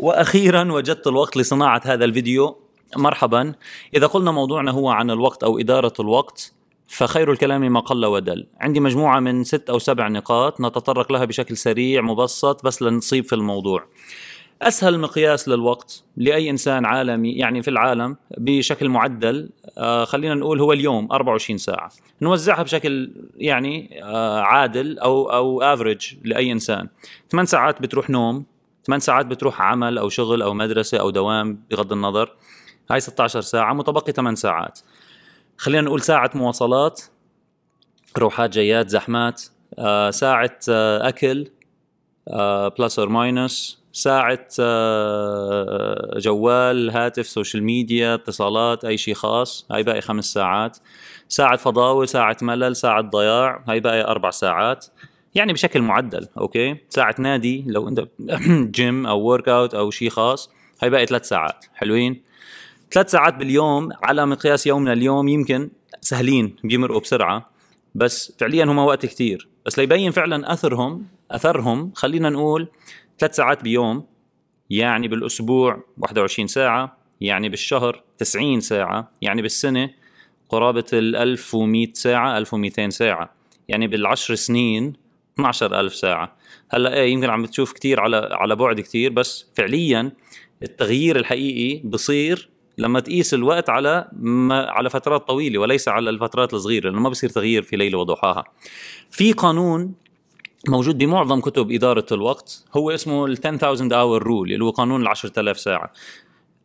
وأخيرا وجدت الوقت لصناعة هذا الفيديو. مرحبا. إذا قلنا موضوعنا هو عن الوقت أو إدارة الوقت فخير الكلام ما قل ودل. عندي مجموعة من ست أو سبع نقاط نتطرق لها بشكل سريع مبسط بس لنصيب في الموضوع. أسهل مقياس للوقت لأي إنسان عالمي يعني في العالم بشكل معدل آه خلينا نقول هو اليوم 24 ساعة. نوزعها بشكل يعني آه عادل أو أو افريج لأي إنسان. 8 ساعات بتروح نوم 8 ساعات بتروح عمل أو شغل أو مدرسة أو دوام بغض النظر. هاي 16 ساعة متبقي 8 ساعات. خلينا نقول ساعة مواصلات روحات جيات زحمات آه ساعة آه أكل plus or minus ساعة آه، جوال هاتف social media اتصالات أي شيء خاص هاي باقي خمس ساعات. ساعة فضاوة ساعة ملل ساعة ضياع هاي باقي أربع ساعات. يعني بشكل معدل okay؟ ساعة نادي لو أنت جيم أو workout أو شيء خاص هاي باقي ثلاث ساعات حلوين؟ ثلاث ساعات باليوم على مقياس يومنا اليوم يمكن سهلين بيمرقوا بسرعة بس فعليا هم وقت كتير. بس ليبين فعلا أثرهم أثرهم خلينا نقول ثلاث ساعات بيوم يعني بالأسبوع 21 ساعة يعني بالشهر 90 ساعة يعني بالسنة قرابة ال 1100 ساعة 1200 ساعة. يعني بالعشر سنين 12000 ساعة. هلا إيه يمكن عم بتشوف كتير على على بعد كتير بس فعليا التغيير الحقيقي بصير لما تقيس الوقت على ما على فترات طويلة وليس على الفترات الصغيرة لأنه ما بصير تغيير في ليلة وضحاها. في قانون موجود بمعظم كتب إدارة الوقت هو اسمه ال 10000 hour rule اللي هو قانون ال 10000 ساعة.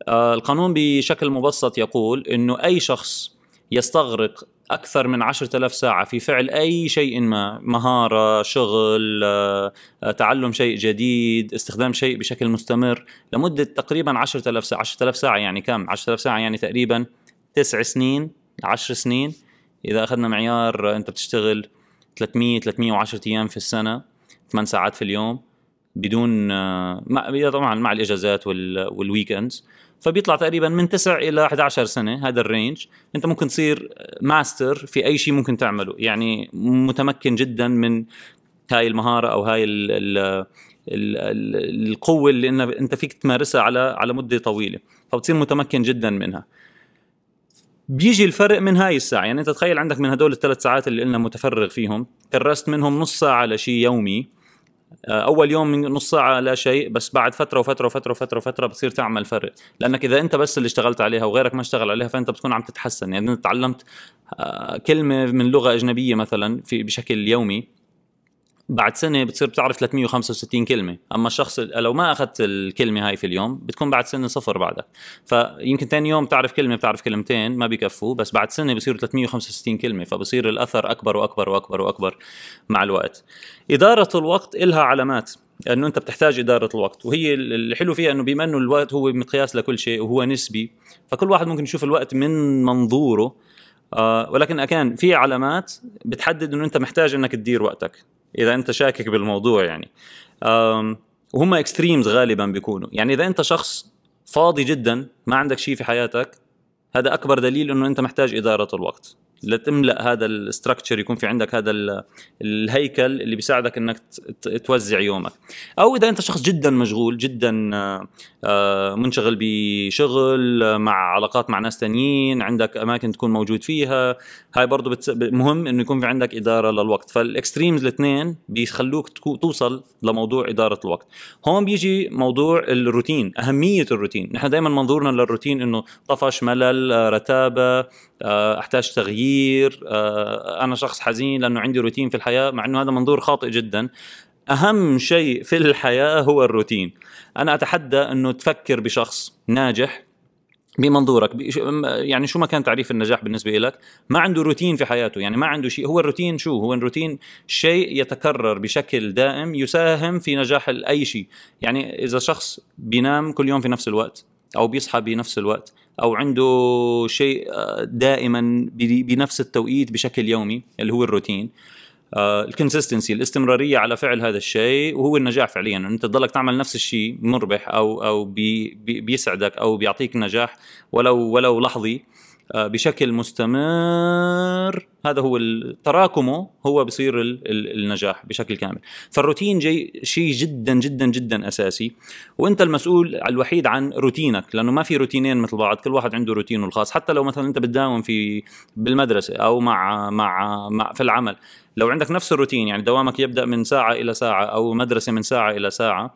آه القانون بشكل مبسط يقول إنه أي شخص يستغرق أكثر من 10000 ساعة. في فعل أي شيء ما مهارة شغل آه، تعلم شيء جديد استخدام شيء بشكل مستمر لمدة تقريبا 10000 ساعة. 10000 ساعة يعني كم؟ 10000 ساعة يعني تقريبا تسع سنين 10 سنين. إذا أخذنا معيار أنت بتشتغل 300 310 أيام في السنة 8 ساعات في اليوم بدون آه، مع طبعا مع الإجازات وال weekends فبيطلع تقريبا من 9 إلى 11 سنة هذا ال range. أنت ممكن تصير ماستر في أي شيء ممكن تعمله. يعني متمكن جدا من هاي المهارة أو هاي ال ال ال القوة اللي أنت فيك تمارسها على على مدة طويلة. فبتصير متمكن جدا منها. بيجي الفرق من هاي الساعة. يعني أنت تخيل عندك من هدول الثلاث ساعات اللي قلنا متفرغ فيهم كرست منهم نص ساعة لشيء يومي. أول يوم من نص ساعة لا شيء بس بعد فترة وفترة وفترة وفترة وفترة بتصير تعمل فرق. لأنك إذا أنت بس اللي اشتغلت عليها وغيرك ما اشتغل عليها فأنت بتكون عم تتحسن. يعني انت تعلمت آه، كلمة من لغة أجنبية مثلا في بشكل يومي بعد سنة بتصير بتعرف 365 كلمة. أما الشخص لو ما أخذت الكلمة هاي في اليوم بتكون بعد سنة صفر بعدها فيمكن ثاني يوم بتعرف كلمة بتعرف كلمتين ما بيكفوا بس بعد سنة بصيروا 365 كلمة فبصير الأثر أكبر وأكبر وأكبر وأكبر مع الوقت. إدارة الوقت إلها علامات إنه أنت بتحتاج إدارة الوقت. وهي الحلو فيها إنه بما إنه الوقت هو مقياس لكل شيء وهو نسبي فكل واحد ممكن يشوف الوقت من منظوره. آه ولكن كان في علامات بتحدد إنه أنت محتاج إنك تدير وقتك. إذا أنت شاكك بالموضوع يعني. وهم اكستريمز غالبا بيكونوا. يعني إذا أنت شخص فاضي جدا ما عندك شيء في حياتك هذا أكبر دليل إنه أنت محتاج إدارة الوقت. لتملأ هذا ال structure يكون في عندك هذا الهيكل اللي بيساعدك إنك توزع يومك. أو إذا أنت شخص جدا مشغول جدا آه، آه، منشغل بشغل مع علاقات مع ناس تانيين عندك أماكن تكون موجود فيها هاي برضه بتس... مهم إنه يكون في عندك إدارة للوقت. فال extremes الاثنين بيخلوك توصل لموضوع إدارة الوقت. هون بيجي موضوع الروتين أهمية الروتين. نحن دائما منظورنا للروتين إنه طفش ملل رتابة آه، أحتاج تغيير. آه، أنا شخص حزين لأنه عندي روتين في الحياة مع إنه هذا منظور خاطئ جدا. أهم شيء في الحياة هو الروتين. أنا أتحدى إنه تفكر بشخص ناجح بمنظورك يعني شو ما كان تعريف النجاح بالنسبة لك ما عنده روتين في حياته يعني ما عنده شيء. هو الروتين شو؟ هو الروتين شيء يتكرر بشكل دائم يساهم في نجاح أي شيء. يعني إذا شخص بينام كل يوم في نفس الوقت أو بيصحى بنفس الوقت أو عنده شيء آه، دائما بنفس التوقيت بشكل يومي اللي هو الروتين. ال consistency الاستمرارية على فعل هذا الشيء وهو النجاح فعليا. أنت تضلك تعمل نفس الشيء مربح أو أو بي بيسعدك أو بيعطيك نجاح ولو ولو لحظي. آه، بشكل مستمر. هذا هو تراكمه هو بصير النجاح بشكل كامل. فالروتين جاي شيء جدا جدا جدا أساسي. وأنت المسؤول الوحيد عن روتينك لأنه ما في روتينين مثل بعض كل واحد عنده روتينه الخاص. حتى لو مثلا أنت بتداوم في بالمدرسة أو مع مع, مع في العمل لو عندك نفس الروتين يعني دوامك يبدأ من ساعة إلى ساعة أو مدرسة من ساعة إلى ساعة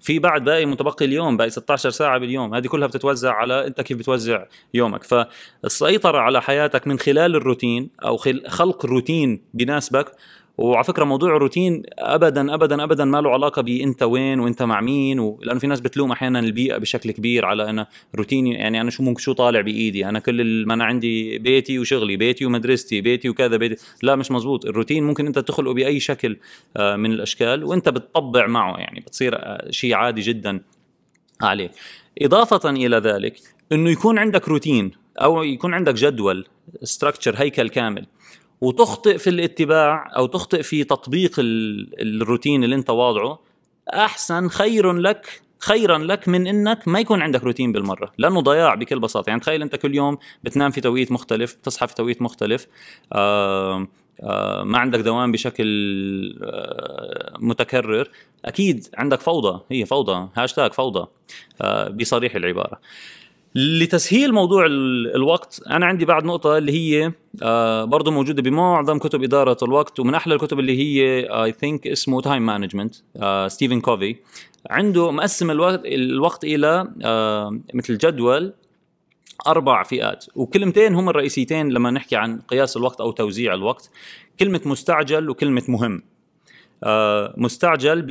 في بعد باقي متبقي اليوم باقي 16 ساعة باليوم. هذه كلها بتتوزع على أنت كيف بتوزع يومك. فالسيطرة على حياتك من خلال الروتين أو خلق روتين بيناسبك وعلى فكرة موضوع الروتين ابدا ابدا ابدا ما له علاقة بأنت وين وأنت مع مين و... لأنه في ناس بتلوم أحيانا البيئة بشكل كبير على أنا روتيني يعني أنا شو ممكن شو طالع بإيدي أنا كل ما أنا عندي بيتي وشغلي بيتي ومدرستي بيتي وكذا بيتي لا مش مزبوط الروتين ممكن أنت تخلقه بأي شكل آه، من الأشكال وأنت بتطبع معه يعني بتصير آه، شيء عادي جدا عليه. إضافة إلى ذلك إنه يكون عندك روتين أو يكون عندك جدول structure هيكل كامل. وتخطئ في الاتباع أو تخطئ في تطبيق الروتين اللي أنت واضعه أحسن خير لك خيرا لك من إنك ما يكون عندك روتين بالمرة لأنه ضياع بكل بساطة. يعني تخيل أنت كل يوم بتنام في توقيت مختلف بتصحى في توقيت مختلف آه آه ما عندك دوام بشكل متكرر أكيد عندك فوضى هي فوضى هاشتاج فوضى آه بصريح العبارة. لتسهيل موضوع الوقت أنا عندي بعد نقطة اللي هي آه برضه موجودة بمعظم كتب إدارة الوقت ومن أحلى الكتب اللي هي I think اسمه time management ستيفن كوفي عنده مقسم الوقت الوقت إلى آه مثل جدول أربع فئات وكلمتين هم الرئيسيتين لما نحكي عن قياس الوقت أو توزيع الوقت. كلمة مستعجل وكلمة مهم. مستعجل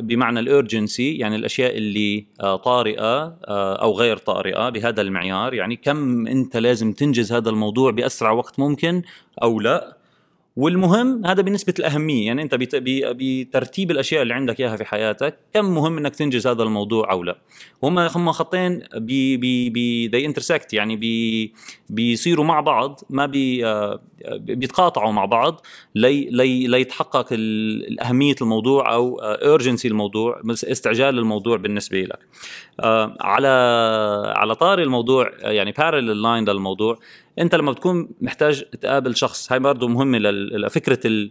بمعنى ال urgency يعني الأشياء اللي آه، طارئة آه، أو غير طارئة بهذا المعيار. يعني كم أنت لازم تنجز هذا الموضوع بأسرع وقت ممكن أو لا. والمهم هذا بنسبة الأهمية يعني أنت بترتيب الأشياء اللي عندك إياها في حياتك كم مهم أنك تنجز هذا الموضوع أو لا. هم هم خطين بي بي بي they intersect يعني بي بيصيروا مع بعض ما بي بيتقاطعوا مع بعض لي لي ليتحقق أهمية الموضوع أو urgency الموضوع استعجال الموضوع بالنسبة لك. على على طاري الموضوع يعني parallel line للموضوع انت لما بتكون محتاج تقابل شخص هاي برضه مهمة لفكره ال...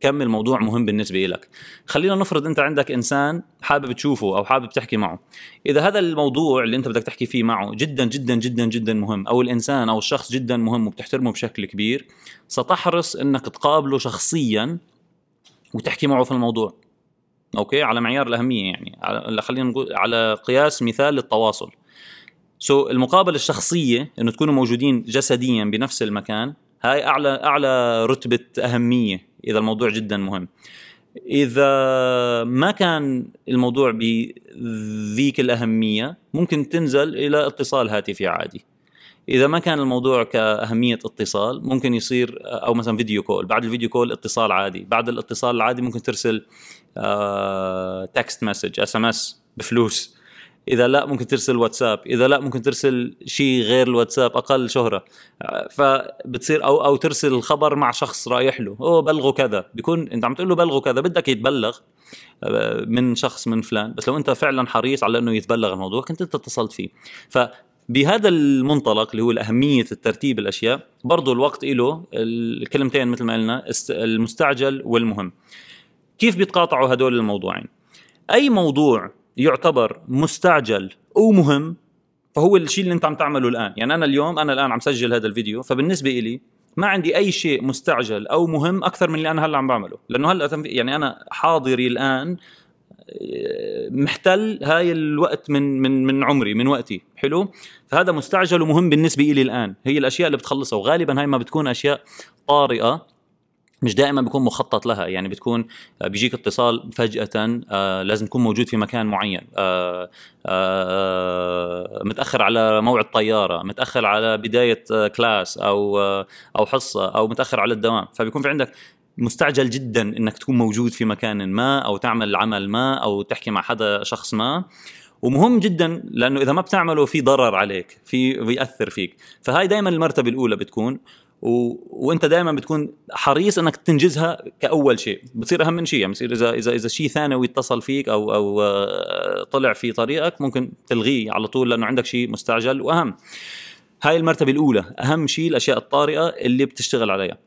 كم الموضوع مهم بالنسبة لك خلينا نفرض انت عندك إنسان حابب تشوفه أو حابب تحكي معه. إذا هذا الموضوع اللي انت بدك تحكي فيه معه جدا جدا جدا جدا مهم أو الإنسان أو الشخص جدا مهم وبتحترمه بشكل كبير ستحرص إنك تقابله شخصيا وتحكي معه في الموضوع. أوكي؟ على معيار الأهمية يعني. على خلينا نقول على قياس مثال للتواصل. so so, المقابله الشخصية إنه تكونوا موجودين جسديا بنفس المكان هاي أعلى أعلى رتبة أهمية إذا الموضوع جدا مهم. إذا ما كان الموضوع بذيك الأهمية ممكن تنزل إلى اتصال هاتفي عادي. إذا ما كان الموضوع كأهمية اتصال ممكن يصير أو مثلا video call. بعد ال video call اتصال عادي. بعد الاتصال العادي ممكن ترسل text message SMS بفلوس. إذا لا ممكن ترسل واتساب إذا لا ممكن ترسل شيء غير الواتساب أقل شهرة. فبتصير أو أو ترسل الخبر مع شخص رايح له أوه بلغوا كذا. بيكون أنت عم تقول له بلغوا كذا بدك يتبلغ آه، من شخص من فلان. بس لو أنت فعلا حريص على إنه يتبلغ الموضوع كنت أنت اتصلت فيه. ف بهذا المنطلق اللي هو أهمية الترتيب الأشياء برضو الوقت له الكلمتين مثل ما قلنا المستعجل والمهم. كيف بيتقاطعوا هدول الموضوعين؟ أي موضوع يعتبر مستعجل ومهم فهو الشيء اللي أنت عم تعمله الآن. يعني أنا اليوم أنا الآن عم سجل هذا الفيديو فبالنسبة لي ما عندي أي شيء مستعجل أو مهم أكثر من اللي أنا هلأ عم بعمله. لأنه هلأ يعني أنا حاضري الآن آه، محتل هاي الوقت من من من عمري من وقتي. حلو؟ فهذا مستعجل ومهم بالنسبة لي الآن. هي الأشياء اللي بتخلصها وغالبا هاي ما بتكون أشياء طارئة. مش دائما بيكون مخطط لها. يعني بتكون آه، بيجيك اتصال فجأة آه لازم تكون موجود في مكان معين. آه متأخر على موعد طيارة متأخر على بداية كلاس أو أو حصة أو متأخر على الدوام. فبيكون في عندك مستعجل جدا إنك تكون موجود في مكان ما أو تعمل عمل ما أو تحكي مع حدا شخص ما. ومهم جدا لأنه إذا ما بتعمله في ضرر عليك في بيأثر فيك. فهاي دائما المرتبة الأولى بتكون. و... وانت دائما بتكون حريص إنك تنجزها كأول شيء. بتصير أهم من شيء. يعني بتصير اذا اذا إذا شيء ثانوي اتصل فيك أو أو آه، طلع في طريقك ممكن تلغيه على طول لأنه عندك شيء مستعجل وأهم. هاي المرتبة الأولى. أهم شيء الأشياء الطارئة اللي بتشتغل عليها.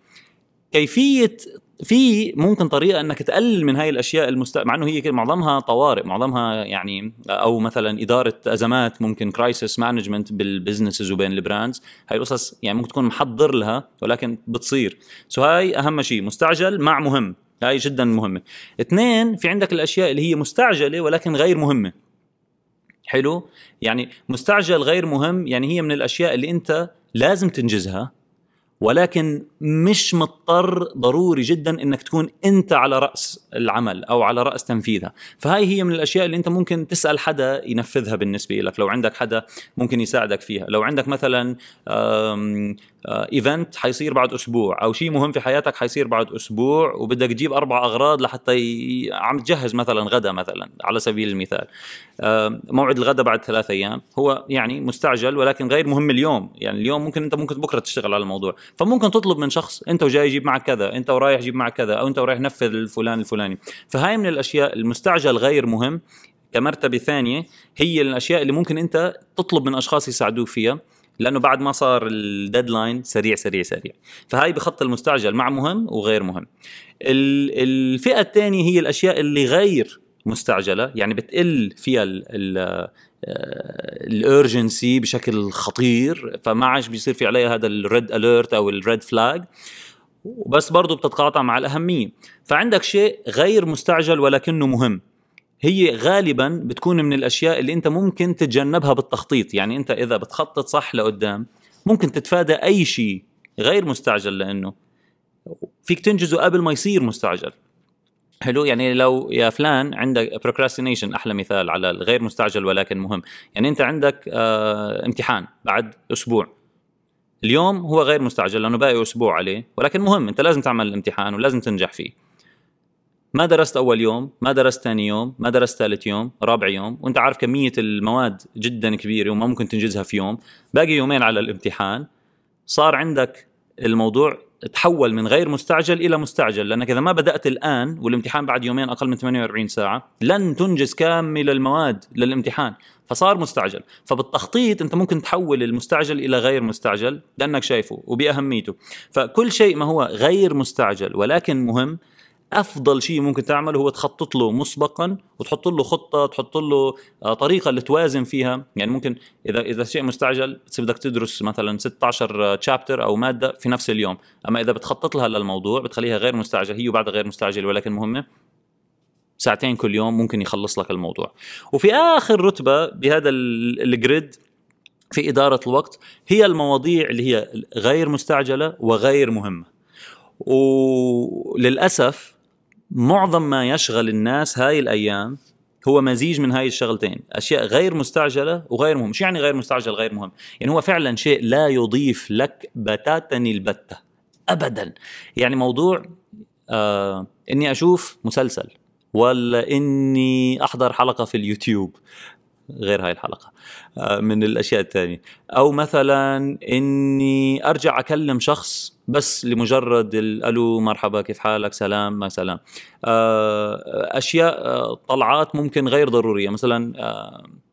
كيفية في ممكن طريقة إنك تقلل من هاي الأشياء المست... مع إنه هي معظمها طوارئ معظمها يعني أو مثلا إدارة أزمات ممكن crisis management بال businesses وبين ال brands هاي القصص يعني ممكن تكون محضر لها ولكن بتصير. سو هاي أهم شيء مستعجل مع مهم. هاي جدا مهمة. اثنين في عندك الأشياء اللي هي مستعجلة ولكن غير مهمة. حلو؟ يعني مستعجل غير مهم يعني هي من الأشياء اللي أنت لازم تنجزها. ولكن مش مضطر ضروري جدا إنك تكون أنت على رأس العمل أو على رأس تنفيذها. فهاي هي من الأشياء اللي أنت ممكن تسأل حدا ينفذها بالنسبة لك لو عندك حدا ممكن يساعدك فيها. لو عندك مثلا ايفنت حيصير بعد أسبوع أو شيء مهم في حياتك حيصير بعد أسبوع وبدك تجيب أربع أغراض لحتى ي... عم تجهز مثلا غدا مثلا على سبيل المثال. موعد الغدا بعد ثلاث أيام هو يعني مستعجل ولكن غير مهم اليوم. يعني اليوم ممكن أنت ممكن بكرة تشتغل على الموضوع. فممكن تطلب من شخص أنت وجاي يجيب معك كذا أنت ورايح جيب معك كذا أو أنت ورايح نفذ الفلان الفلاني. فهاي من الأشياء المستعجل غير مهم كمرتبة ثانية هي الأشياء اللي ممكن أنت تطلب من أشخاص يساعدوك فيها. لأنه بعد ما صار ال deadline سريع سريع سريع. فهاي بخط المستعجل مع مهم وغير مهم. الفئة الثانية هي الأشياء اللي غير مستعجلة يعني بتقل فيها ال urgency بشكل خطير فما عادش بيصير في عليها هذا ال red alert أو ال red flag وبس برضه بتتقاطع مع الأهمية. فعندك شيء غير مستعجل ولكنه مهم. هي غالبا بتكون من الأشياء اللي أنت ممكن تتجنبها بالتخطيط. يعني أنت إذا بتخطط صح لقدام ممكن تتفادى أي شيء غير مستعجل لأنه فيك تنجزه قبل ما يصير مستعجل. حلو؟ يعني لو يا فلان عندك procrastination أحلى مثال على الغير مستعجل ولكن مهم. يعني أنت عندك آه امتحان بعد أسبوع. اليوم هو غير مستعجل لأنه باقي أسبوع عليه ولكن مهم. أنت لازم تعمل الامتحان ولازم تنجح فيه. ما درست أول يوم ما درست ثاني يوم ما درست ثالث يوم رابع يوم وأنت عارف كمية المواد جدا كبيرة وما ممكن تنجزها في يوم. باقي يومين على الامتحان. صار عندك الموضوع تحول من غير مستعجل إلى مستعجل لأنك إذا ما بدأت الآن والامتحان بعد يومين أقل من 48 ساعة لن تنجز كامل المواد للامتحان فصار مستعجل. فبالتخطيط أنت ممكن تحول المستعجل إلى غير مستعجل لأنك شايفه وبأهميته. فكل شيء ما هو غير مستعجل ولكن مهم أفضل شيء ممكن تعمله هو تخطط له مسبقا وتحط له خطة تحط له آه، طريقة اللي توازن فيها. يعني ممكن إذا إذا شيء مستعجل بدك تدرس مثلا 16 تشابتر أو مادة في نفس اليوم. أما إذا بتخطط لها للموضوع بتخليها غير مستعجل هي وبعدها غير مستعجل ولكن مهمة ساعتين كل يوم ممكن يخلص لك الموضوع. وفي آخر رتبة بهذا الجريد في إدارة الوقت هي المواضيع اللي هي غير مستعجلة وغير مهمة. وللاسف معظم ما يشغل الناس هاي الأيام هو مزيج من هاي الشغلتين. أشياء غير مستعجلة وغير مهم. شو يعني غير مستعجل غير مهم. يعني هو فعلا شيء لا يضيف لك بتاتا البتة. ابدا. يعني موضوع آه إني أشوف مسلسل ولا إني أحضر حلقة في اليوتيوب غير هاي الحلقة. آه من الأشياء الثانية. أو مثلا إني أرجع أكلم شخص بس لمجرد ألو مرحبا كيف حالك؟ سلام ما سلام. آه، أشياء آه، طلعات ممكن غير ضرورية. مثلا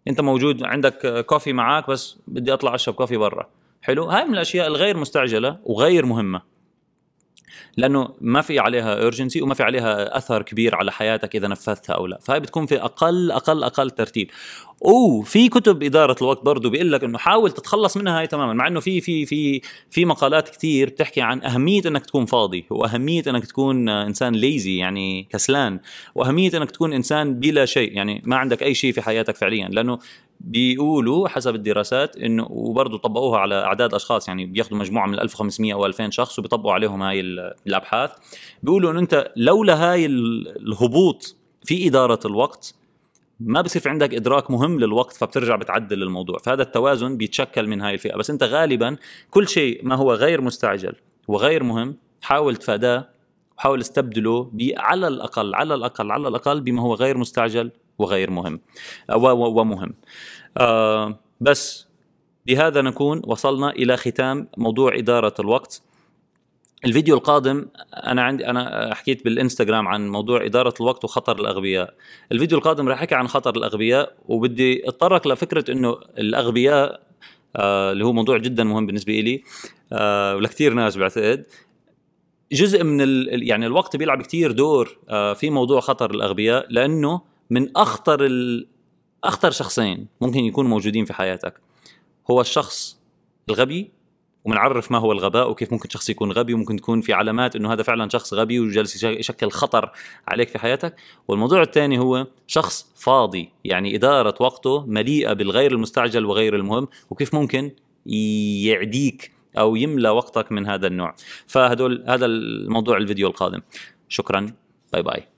أنت موجود عندك coffee معك بس بدي أطلع أشرب coffee برا. حلو؟ هاي من الأشياء الغير مستعجلة وغير مهمة. لأنه ما في عليها urgency وما في عليها أثر كبير على حياتك إذا نفذتها أو لا. فهي بتكون في أقل أقل أقل ترتيب. وفي كتب إدارة الوقت برضه بيقول لك إنه حاول تتخلص منها هاي تماما مع إنه في في في في مقالات كثير بتحكي عن أهمية إنك تكون فاضي وأهمية إنك تكون إنسان ليزي يعني كسلان وأهمية إنك تكون إنسان بلا شيء يعني ما عندك أي شيء في حياتك فعليا. لأنه بيقولوا حسب الدراسات إنه وبرضه طبقوها على أعداد أشخاص يعني بياخذوا مجموعة من 1500 أو 2000 شخص وبيطبقوا عليهم هاي الأبحاث. بيقولوا إنه أنت لولا هاي الهبوط في إدارة الوقت ما بصير في عندك إدراك مهم للوقت فبترجع بتعدل الموضوع. فهذا التوازن بيتشكل من هاي الفئة. بس أنت غالبا كل شيء ما هو غير مستعجل وغير مهم حاول تفاداه وحاول استبدله على الأقل على الأقل على الأقل بما هو غير مستعجل وغير مهم. ومهم. آه بس بهذا نكون وصلنا إلى ختام موضوع إدارة الوقت. الفيديو القادم أنا عندي أنا حكيت بالإنستغرام عن موضوع إدارة الوقت وخطر الأغبياء. الفيديو القادم راح أحكي عن خطر الأغبياء وبدي أتطرق لفكرة إنه الأغبياء آه اللي هو موضوع جدا مهم بالنسبة لي آه ولكثير ناس بعتقد. جزء من ال... يعني الوقت بيلعب كتير دور آه في موضوع خطر الأغبياء لأنه من أخطر ال... أخطر شخصين ممكن يكونوا موجودين في حياتك. هو الشخص الغبي وبنعرف ما هو الغباء وكيف ممكن شخص يكون غبي وممكن تكون في علامات إنه هذا فعلا شخص غبي وجالس يشكل خطر عليك في حياتك. والموضوع الثاني هو شخص فاضي يعني إدارة وقته مليئة بالغير المستعجل وغير المهم وكيف ممكن يعديك أو يملى وقتك من هذا النوع. فهدول هذا الموضوع الفيديو القادم. شكرا. باي باي.